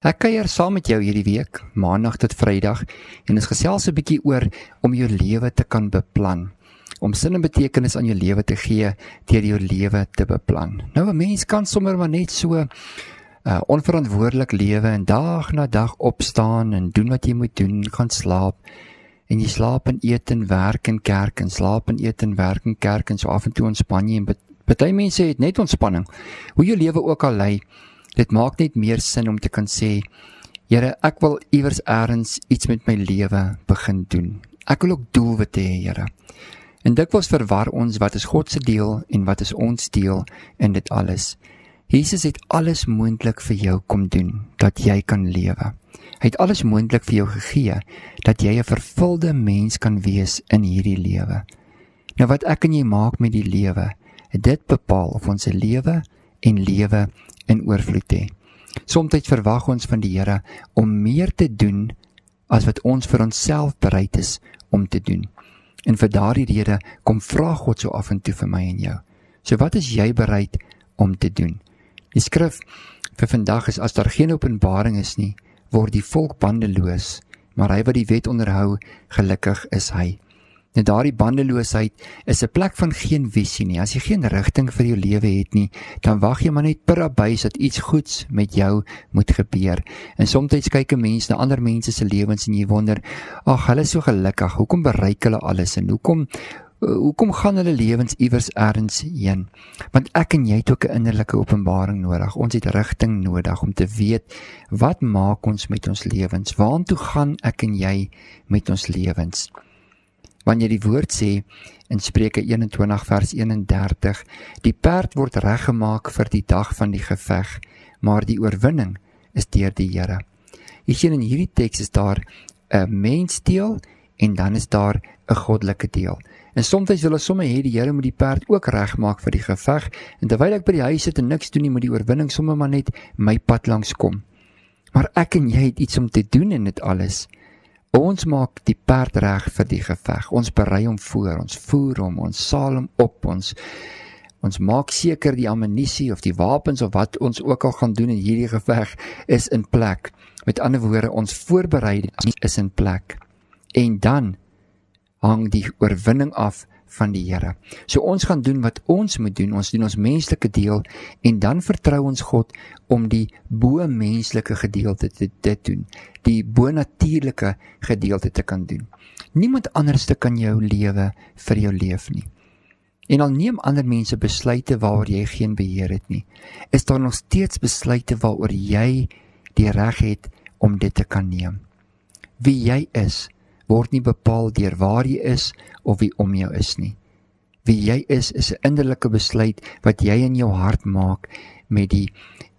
Ek kuier saam met jou hierdie week, Maandag tot Vrydag, en ons gesels 'n bietjie oor om jou lewe te kan beplan. Om sin en betekenis aan jou lewe te gee deur jou lewe te beplan. Nou 'n mens kan sommer maar net so uh onverantwoordelik lewe en dag na dag opstaan en doen wat jy moet doen, gaan slaap en jy slaap en eet en werk en kerk en slaap en eet en werk en kerk en so af en toe ontspan jy en baie mense het net ontspanning. Hoe jou lewe ook al lei, Dit maak net meer sin om te kan sê, Here, ek wil iewers eers iets met my lewe begin doen. Ek wil ook doelwitte hê, Here. En dikwels verwar ons wat is God se deel en wat is ons deel in dit alles. Jesus het alles moontlik vir jou kom doen dat jy kan lewe. Hy het alles moontlik vir jou gegee dat jy 'n vervulde mens kan wees in hierdie lewe. Nou wat ek en jy maak met die lewe, dit bepaal of ons se lewe en lewe in oorvloed hê. Somstyds verwag ons van die Here om meer te doen as wat ons vir onsself bereid is om te doen. En vir daardie rede kom vra God so af en toe vir my en jou. So wat is jy bereid om te doen? Die skrif vir vandag is as daar geen openbaring is nie, word die volk bandeloos, maar hy wat die wet onderhou, gelukkig is hy. Net daardie bandeloosheid is 'n plek van geen visie nie. As jy geen rigting vir jou lewe het nie, dan wag jy maar net per abuis dat iets goeds met jou moet gebeur. En soms kyk 'n mens na ander mense se lewens en jy wonder, "Ag, hulle is so gelukkig. Hoekom bereik hulle alles en hoekom hoekom gaan hulle lewens iewers elders heen?" Want ek en jy het ook 'n innerlike openbaring nodig. Ons het rigting nodig om te weet wat maak ons met ons lewens? Waartoe gaan ek en jy met ons lewens? Wanneer die woord sê in Spreuke 21 vers 31 die perd word reggemaak vir die dag van die geveg maar die oorwinning is deur die Here. Sien in hierdie teks is daar 'n mensdeel en dan is daar 'n goddelike deel. En soms wil ons sommer hê die Here moet die perd ook regmaak vir die geveg en terwyl ek by die huis sit en niks doen nie moet die oorwinning sommer maar net my pad langs kom. Maar ek en jy het iets om te doen in dit alles. Ons maak die perd reg vir die geveg. Ons berei hom voor, ons voer hom, ons saal hom op, ons ons maak seker die ammunisie of die wapens of wat ons ook al gaan doen in hierdie geveg is in plek. Met ander woorde, ons voorbereiding is in plek. En dan hang die oorwinning af van die Here. So ons gaan doen wat ons moet doen. Ons doen ons menslike deel en dan vertrou ons God om die bo menslike gedeelte te dit doen. Die bo natuurlike gedeelte te kan doen. Niemand anderste kan jou lewe vir jou leef nie. En al neem ander mense besluite waaroor jy geen beheer het nie, is daar nog steeds besluite waaroor jy die reg het om dit te kan neem. Wie jy is, word nie bepaal deur waar jy is of wie om jou is nie. Wie jy is is 'n innerlike besluit wat jy in jou hart maak met die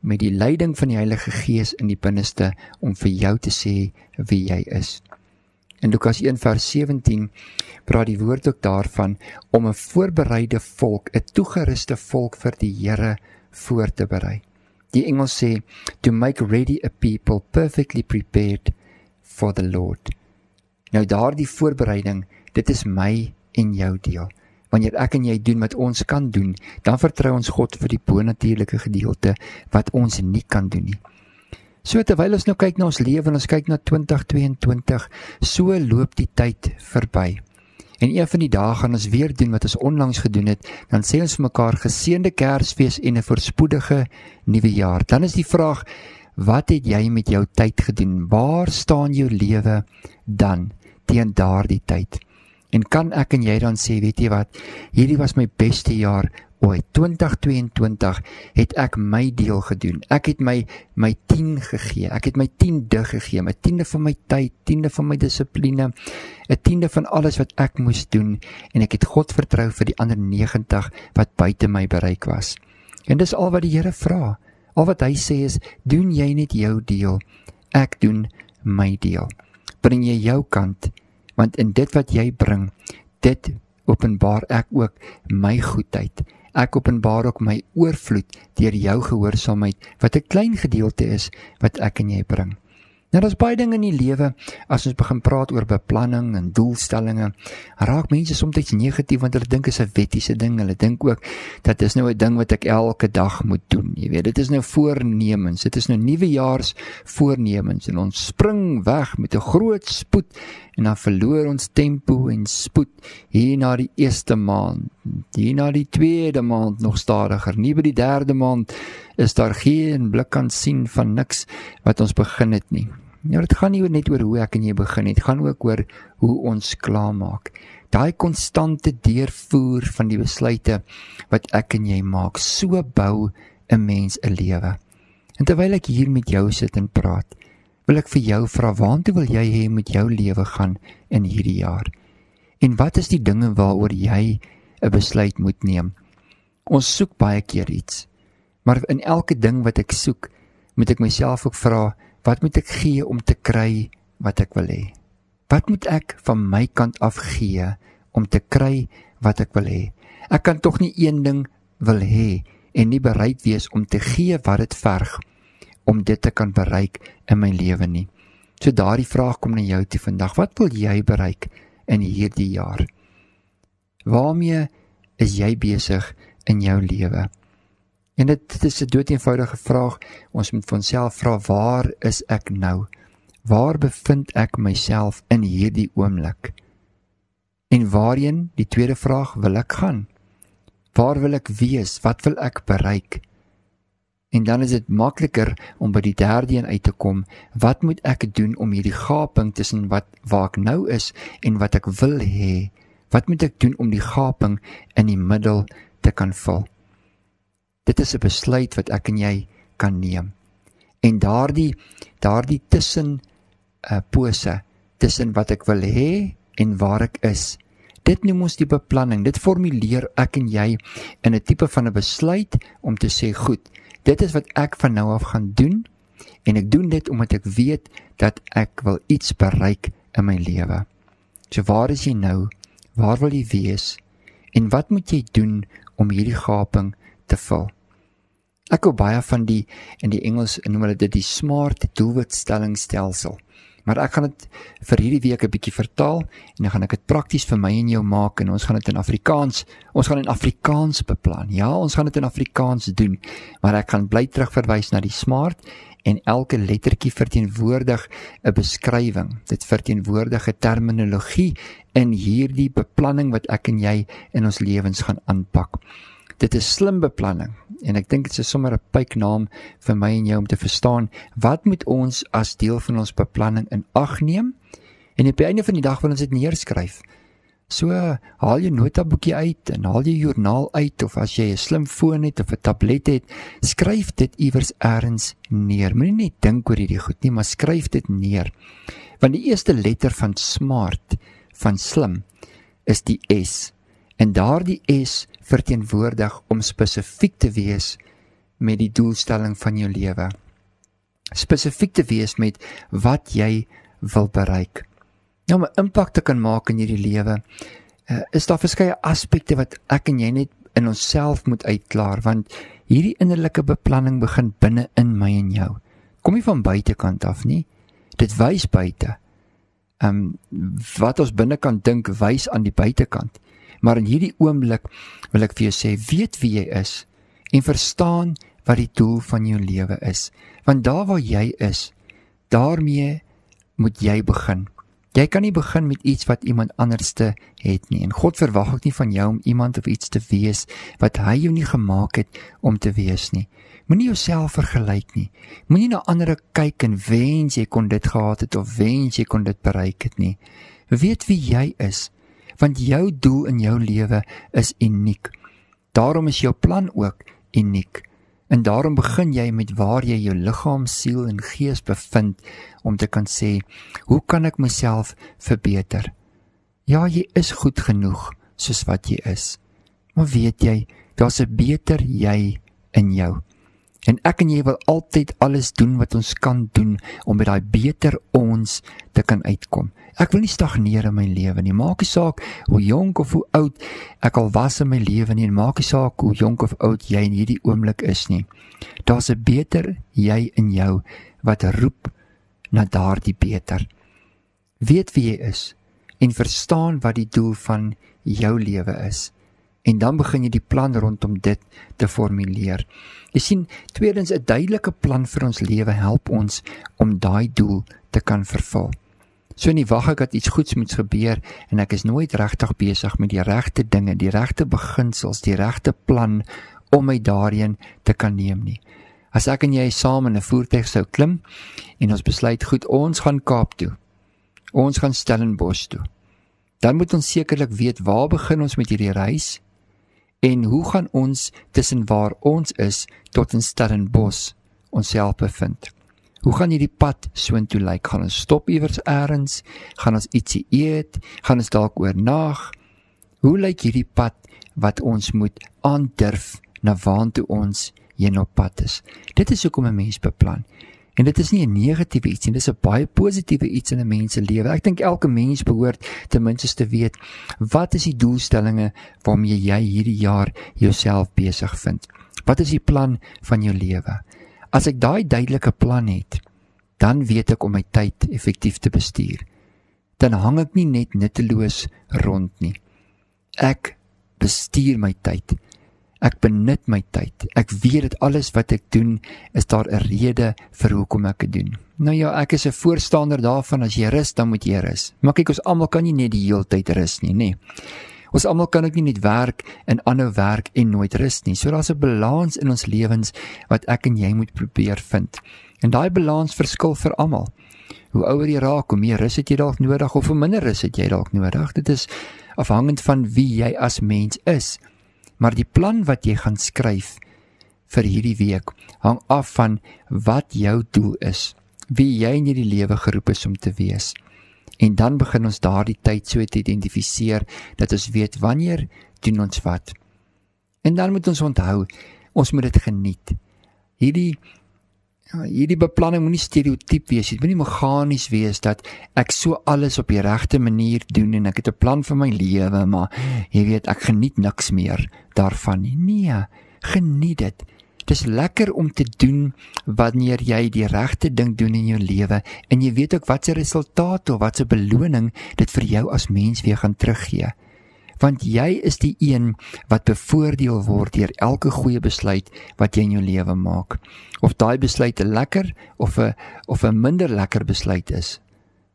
met die leiding van die Heilige Gees in die binneste om vir jou te sê wie jy is. In Lukas 1:17 praat die woord ook daarvan om 'n voorbereide volk, 'n toegeruste volk vir die Here voor te berei. Die Engels sê to make ready a people perfectly prepared for the Lord. Nou daardie voorbereiding, dit is my en jou deel. Wanneer ek en jy doen wat ons kan doen, dan vertrou ons God vir die bonatuurlike gedeelte wat ons nie kan doen nie. So terwyl ons nou kyk na ons lewe en ons kyk na 2022, so loop die tyd verby. En een van die dae gaan ons weer doen wat ons onlangs gedoen het, dan sê ons vir mekaar geseënde Kersfees en 'n voorspoedige nuwe jaar. Dan is die vraag, wat het jy met jou tyd gedoen? Waar staan jou lewe dan? Teen daardie tyd. En kan ek en jy dan sê, weet jy wat, hierdie was my beste jaar ooit. 2022 het ek my deel gedoen. Ek het my my 10 gegee. Ek het my 10 dig gegee, my 10de van my tyd, 10de van my dissipline, 'n 10de van alles wat ek moes doen en ek het God vertrou vir die ander 90 wat buite my bereik was. En dis al wat die Here vra. Al wat hy sê is, doen jy net jou deel. Ek doen my deel. Bring jy jou kant want in dit wat jy bring dit openbaar ek ook my goedheid. Ek openbaar ook my oorvloed deur jou gehoorsaamheid wat 'n klein gedeelte is wat ek en jy bring Nou daar's baie dinge in die lewe as ons begin praat oor beplanning en doelstellings. Raak mense soms negatief want hulle dink dit is 'n wettiese ding. Hulle dink ook dat dis nou 'n ding wat ek elke dag moet doen. Jy weet, dit is nou voornemens. Dit is nou nuwejaars voornemens en ons spring weg met 'n groot spoed en dan verloor ons tempo en spoed hier na die eerste maand. Hier na die tweede maand nog stadiger. Nie by die derde maand is daar geen blik kan sien van niks wat ons begin het nie. Nou dit gaan nie net oor hoe ek en jy begin het, gaan ook oor hoe ons klaarmaak. Daai konstante deurvoer van die besluite wat ek en jy maak, so bou 'n mens 'n lewe. En terwyl ek hier met jou sit en praat, wil ek vir jou vra, waantoe wil jy hê met jou lewe gaan in hierdie jaar? En wat is die dinge waaroor jy 'n besluit moet neem? Ons soek baie keer iets. Maar in elke ding wat ek soek, moet ek myself ook vra, Wat moet ek gee om te kry wat ek wil hê? Wat moet ek van my kant af gee om te kry wat ek wil hê? Ek kan tog nie een ding wil hê en nie bereid wees om te gee wat dit verg om dit te kan bereik in my lewe nie. So daardie vraag kom na jou toe vandag. Wat wil jy bereik in hierdie jaar? Waarmee is jy besig in jou lewe? En dit, dit is 'n doeteenvoudige vraag. Ons moet vir onsself vra, waar is ek nou? Waar bevind ek myself in hierdie oomblik? En waarheen, die tweede vraag, wil ek gaan? Waar wil ek wees? Wat wil ek bereik? En dan is dit makliker om by die derde een uit te kom. Wat moet ek doen om hierdie gaping tussen wat waar ek nou is en wat ek wil hê? Wat moet ek doen om die gaping in die middel te kan vul? Dit is 'n besluit wat ek en jy kan neem. En daardie daardie tussen 'n uh, pose tussen wat ek wil hê en waar ek is. Dit noem ons die beplanning. Dit formuleer ek en jy in 'n tipe van 'n besluit om te sê, "Goed, dit is wat ek van nou af gaan doen en ek doen dit omdat ek weet dat ek wil iets bereik in my lewe." So waar is jy nou? Waar wil jy wees? En wat moet jy doen om hierdie gaping te vul? Ek hou baie van die in die Engels noem hulle dit die smart doelwitstellingstelsel. Maar ek gaan dit vir hierdie week 'n bietjie vertaal en dan gaan ek dit prakties vir my en jou maak en ons gaan dit in Afrikaans, ons gaan in Afrikaans beplan. Ja, ons gaan dit in Afrikaans doen, maar ek gaan bly terugverwys na die smart en elke lettertjie verteenwoordig 'n beskrywing. Dit verteenwoordig 'n terminologie in hierdie beplanning wat ek en jy in ons lewens gaan aanpak. Dit is slim beplanning en ek dink dit is sommer 'n pyknaam vir my en jou om te verstaan wat moet ons as deel van ons beplanning in ag neem en op die einde van die dag wil ons dit neerskryf. So haal jy notaboekie uit en haal jy joernaal uit of as jy 'n slim foon het of 'n tablet het, skryf dit iewers elders neer. Moenie net dink oor hierdie goed nie, maar skryf dit neer. Want die eerste letter van smart van slim is die S En daardie S verteenwoordig om spesifiek te wees met die doelstelling van jou lewe. Spesifiek te wees met wat jy wil bereik. Nou om 'n impak te kan maak in hierdie lewe, uh, is daar verskeie aspekte wat ek en jy net in onsself moet uitklaar want hierdie innerlike beplanning begin binne in my en jou. Kom nie van buitekant af nie. Dit wys buite. Ehm um, wat ons binnekant dink wys aan die buitekant. Maar in hierdie oomblik wil ek vir jou sê, weet wie jy is en verstaan wat die doel van jou lewe is. Want daar waar jy is, daarmee moet jy begin. Jy kan nie begin met iets wat iemand anderste het nie. En God verwag ook nie van jou om iemand of iets te wees wat hy jou nie gemaak het om te wees nie. Moenie jouself vergelyk nie. Moenie na ander kyk en wens jy kon dit gehad het of wens jy kon dit bereik het nie. Weet wie jy is want jou doel in jou lewe is uniek. Daarom is jou plan ook uniek. En daarom begin jy met waar jy jou liggaam, siel en gees bevind om te kan sê, hoe kan ek myself verbeter? Ja, jy is goed genoeg soos wat jy is. Maar weet jy, daar's 'n beter jy in jou. En ek en jy wil altyd alles doen wat ons kan doen om by daai beter ons te kan uitkom. Ek wil nie stagneer in my lewe nie. Maak nie saak hoe jonk of hoe oud ek al was in my lewe nie en maak nie saak hoe jonk of oud jy in hierdie oomblik is nie. Daar's 'n beter jy in jou wat roep na daardie beter. Weet wie jy is en verstaan wat die doel van jou lewe is. En dan begin jy die plan rondom dit te formuleer. Jy sien, tweedens 'n duidelike plan vir ons lewe help ons om daai doel te kan vervul. So nie wag ek dat iets goeds moet gebeur en ek is nooit regtig besig met die regte dinge, die regte beginsels, die regte plan om my daarheen te kan neem nie. As ek en jy saam in 'n voertuig sou klim en ons besluit goed, ons gaan Kaap toe. Ons gaan Stellenbosch toe. Dan moet ons sekerlik weet waar begin ons met hierdie reis en hoe gaan ons tussen waar ons is tot in Stellenbosch onsself bevind. Hoe gaan hierdie pad soontoe lyk? Gaan ons stop iewers eers? Gaan ons ietsie eet? Gaan ons dalk oornag? Hoe lyk hierdie pad wat ons moet aandurf na waantoe ons heen op pad is? Dit is hoekom 'n mens beplan. En dit is nie 'n negatiewe iets nie, dit is 'n baie positiewe iets in 'n mens se lewe. Ek dink elke mens behoort ten minste te weet wat is die doelstellings waarmee jy hierdie jaar jouself besig vind. Wat is die plan van jou lewe? As ek daai duidelike plan het, dan weet ek om my tyd effektief te bestuur. Dan hang ek nie net nutteloos rond nie. Ek bestuur my tyd. Ek benut my tyd. Ek weet dat alles wat ek doen, is daar 'n rede vir hoekom ek dit doen. Nou ja, ek is 'n voorstander daarvan as jy rus, dan moet jy rus. Maar kyk, ons almal kan nie net die hele tyd rus nie, nê. Nee. Ons almal kan ook nie net werk en aanhou werk en nooit rus nie. So daar's 'n balans in ons lewens wat ek en jy moet probeer vind. En daai balans verskil vir almal. Hoe ouer jy raak, hoe meer rus het jy dalk nodig of hoe minder rus het jy dalk nodig. Dit is afhangend van wie jy as mens is. Maar die plan wat jy gaan skryf vir hierdie week hang af van wat jou doel is. Wie jy in hierdie lewe geroep is om te wees. En dan begin ons daardie tyd so te identifiseer dat ons weet wanneer doen ons wat. En dan moet ons onthou, ons moet dit geniet. Hierdie ja, hierdie beplanning moenie stereotiep wees. Dit moenie meganies wees dat ek so alles op die regte manier doen en ek het 'n plan vir my lewe, maar jy weet, ek geniet niks meer daarvan nie. Nee, geniet dit. Dis lekker om te doen wanneer jy die regte ding doen in jou lewe en jy weet ook wat se resultaat of wat se beloning dit vir jou as mens weer gaan teruggee. Want jy is die een wat bevoordeel word deur elke goeie besluit wat jy in jou lewe maak. Of daai besluit lekker of 'n of 'n minder lekker besluit is.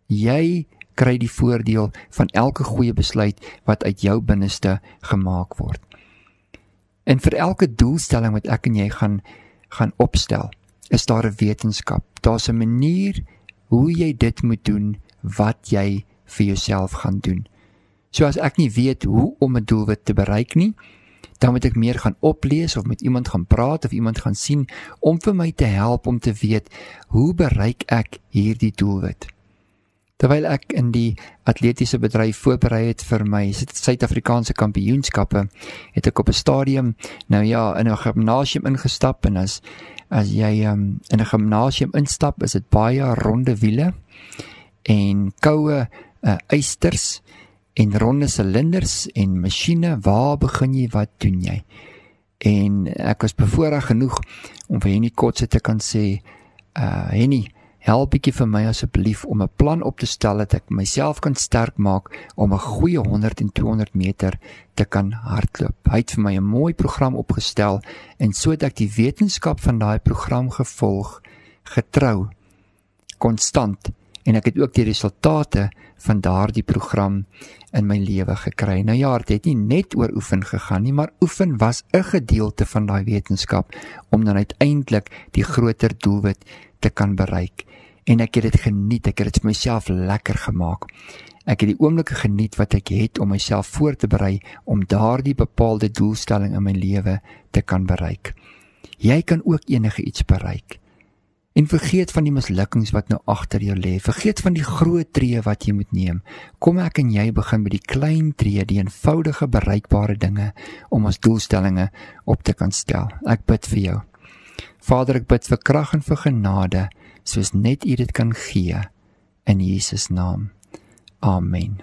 Jy kry die voordeel van elke goeie besluit wat uit jou binneste gemaak word. En vir elke doelstelling wat ek en jy gaan gaan opstel, is daar 'n wetenskap. Daar's 'n manier hoe jy dit moet doen wat jy vir jouself gaan doen. So as ek nie weet hoe om 'n doelwit te bereik nie, dan moet ek meer gaan oplees of met iemand gaan praat of iemand gaan sien om vir my te help om te weet hoe bereik ek hierdie doelwit. Terwyl ek in die atletiese bedryf voorberei het vir my Suid-Afrikaanse kampioenskappe, het ek op 'n stadium nou ja, in 'n gimnasium ingestap en as as jy um, in 'n gimnasium instap, is dit baie ronde wiele en koue uh, eisters en ronde silinders en masjiene. Waar begin jy? Wat doen jy? En ek was bevoorreg genoeg om vir Henny Kotse te kan sê, uh Henny, help bietjie vir my asseblief om 'n plan op te stel dat ek myself kan sterk maak om 'n goeie 100 en 200 meter te kan hardloop. Hy het vir my 'n mooi program opgestel en so het ek die wetenskap van daai program gevolg, getrou, konstant en ek het ook die resultate van daardie program in my lewe gekry. Nou ja, dit het nie net oor oefen gegaan nie, maar oefen was 'n gedeelte van daai wetenskap om dan uiteindelik die groter doelwit te kan bereik en ek het dit geniet. Ek het dit vir myself lekker gemaak. Ek het die oomblikke geniet wat ek het om myself voor te berei om daardie bepaalde doelstelling in my lewe te kan bereik. Jy kan ook enige iets bereik. En vergeet van die mislukkings wat nou agter jou lê. Vergeet van die groot tree wat jy moet neem. Kom ek en jy begin met die klein tree, die eenvoudige bereikbare dinge om ons doelstellings op te kan stel. Ek bid vir jou. Vader, ek bid vir krag en vir genade soos net U dit kan gee in Jesus naam. Amen.